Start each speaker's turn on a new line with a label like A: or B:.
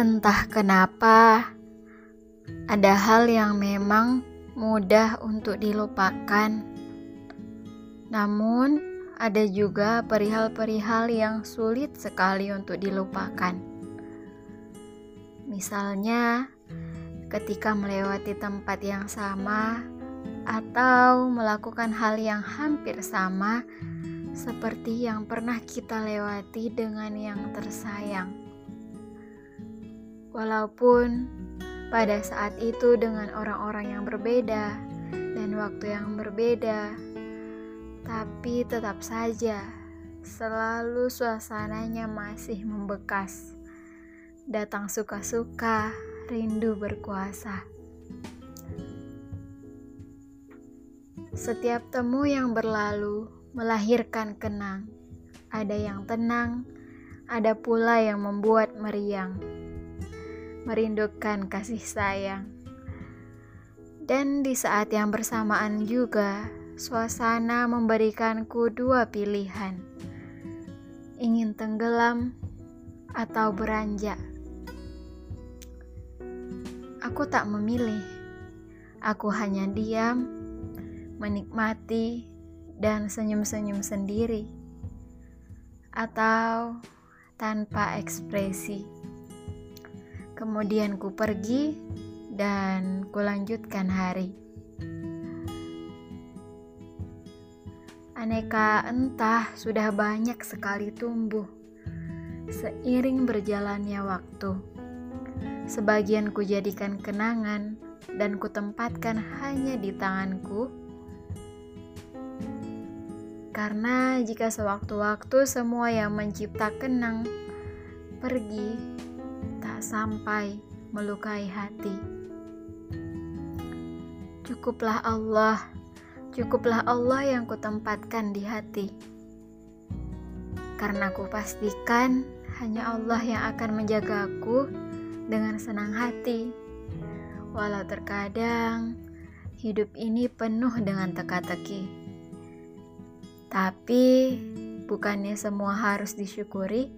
A: Entah kenapa, ada hal yang memang mudah untuk dilupakan, namun ada juga perihal-perihal yang sulit sekali untuk dilupakan. Misalnya, ketika melewati tempat yang sama atau melakukan hal yang hampir sama, seperti yang pernah kita lewati dengan yang tersayang. Walaupun pada saat itu dengan orang-orang yang berbeda dan waktu yang berbeda, tapi tetap saja selalu suasananya masih membekas. Datang suka-suka, rindu berkuasa. Setiap temu yang berlalu melahirkan kenang. Ada yang tenang, ada pula yang membuat meriang, merindukan kasih sayang. Dan di saat yang bersamaan juga, suasana memberikanku dua pilihan: ingin tenggelam atau beranjak. Aku tak memilih, aku hanya diam, menikmati dan senyum-senyum sendiri, atau tanpa ekspresi. Kemudian ku pergi dan kulanjutkan hari. Aneka entah sudah banyak sekali tumbuh seiring berjalannya waktu. Sebagian ku jadikan kenangan dan kutempatkan hanya di tanganku karena jika sewaktu-waktu semua yang mencipta kenang pergi, tak sampai melukai hati. Cukuplah Allah, cukuplah Allah yang kutempatkan di hati. Karena ku pastikan hanya Allah yang akan menjagaku dengan senang hati. Walau terkadang hidup ini penuh dengan teka-teki. Tapi, bukannya semua harus disyukuri?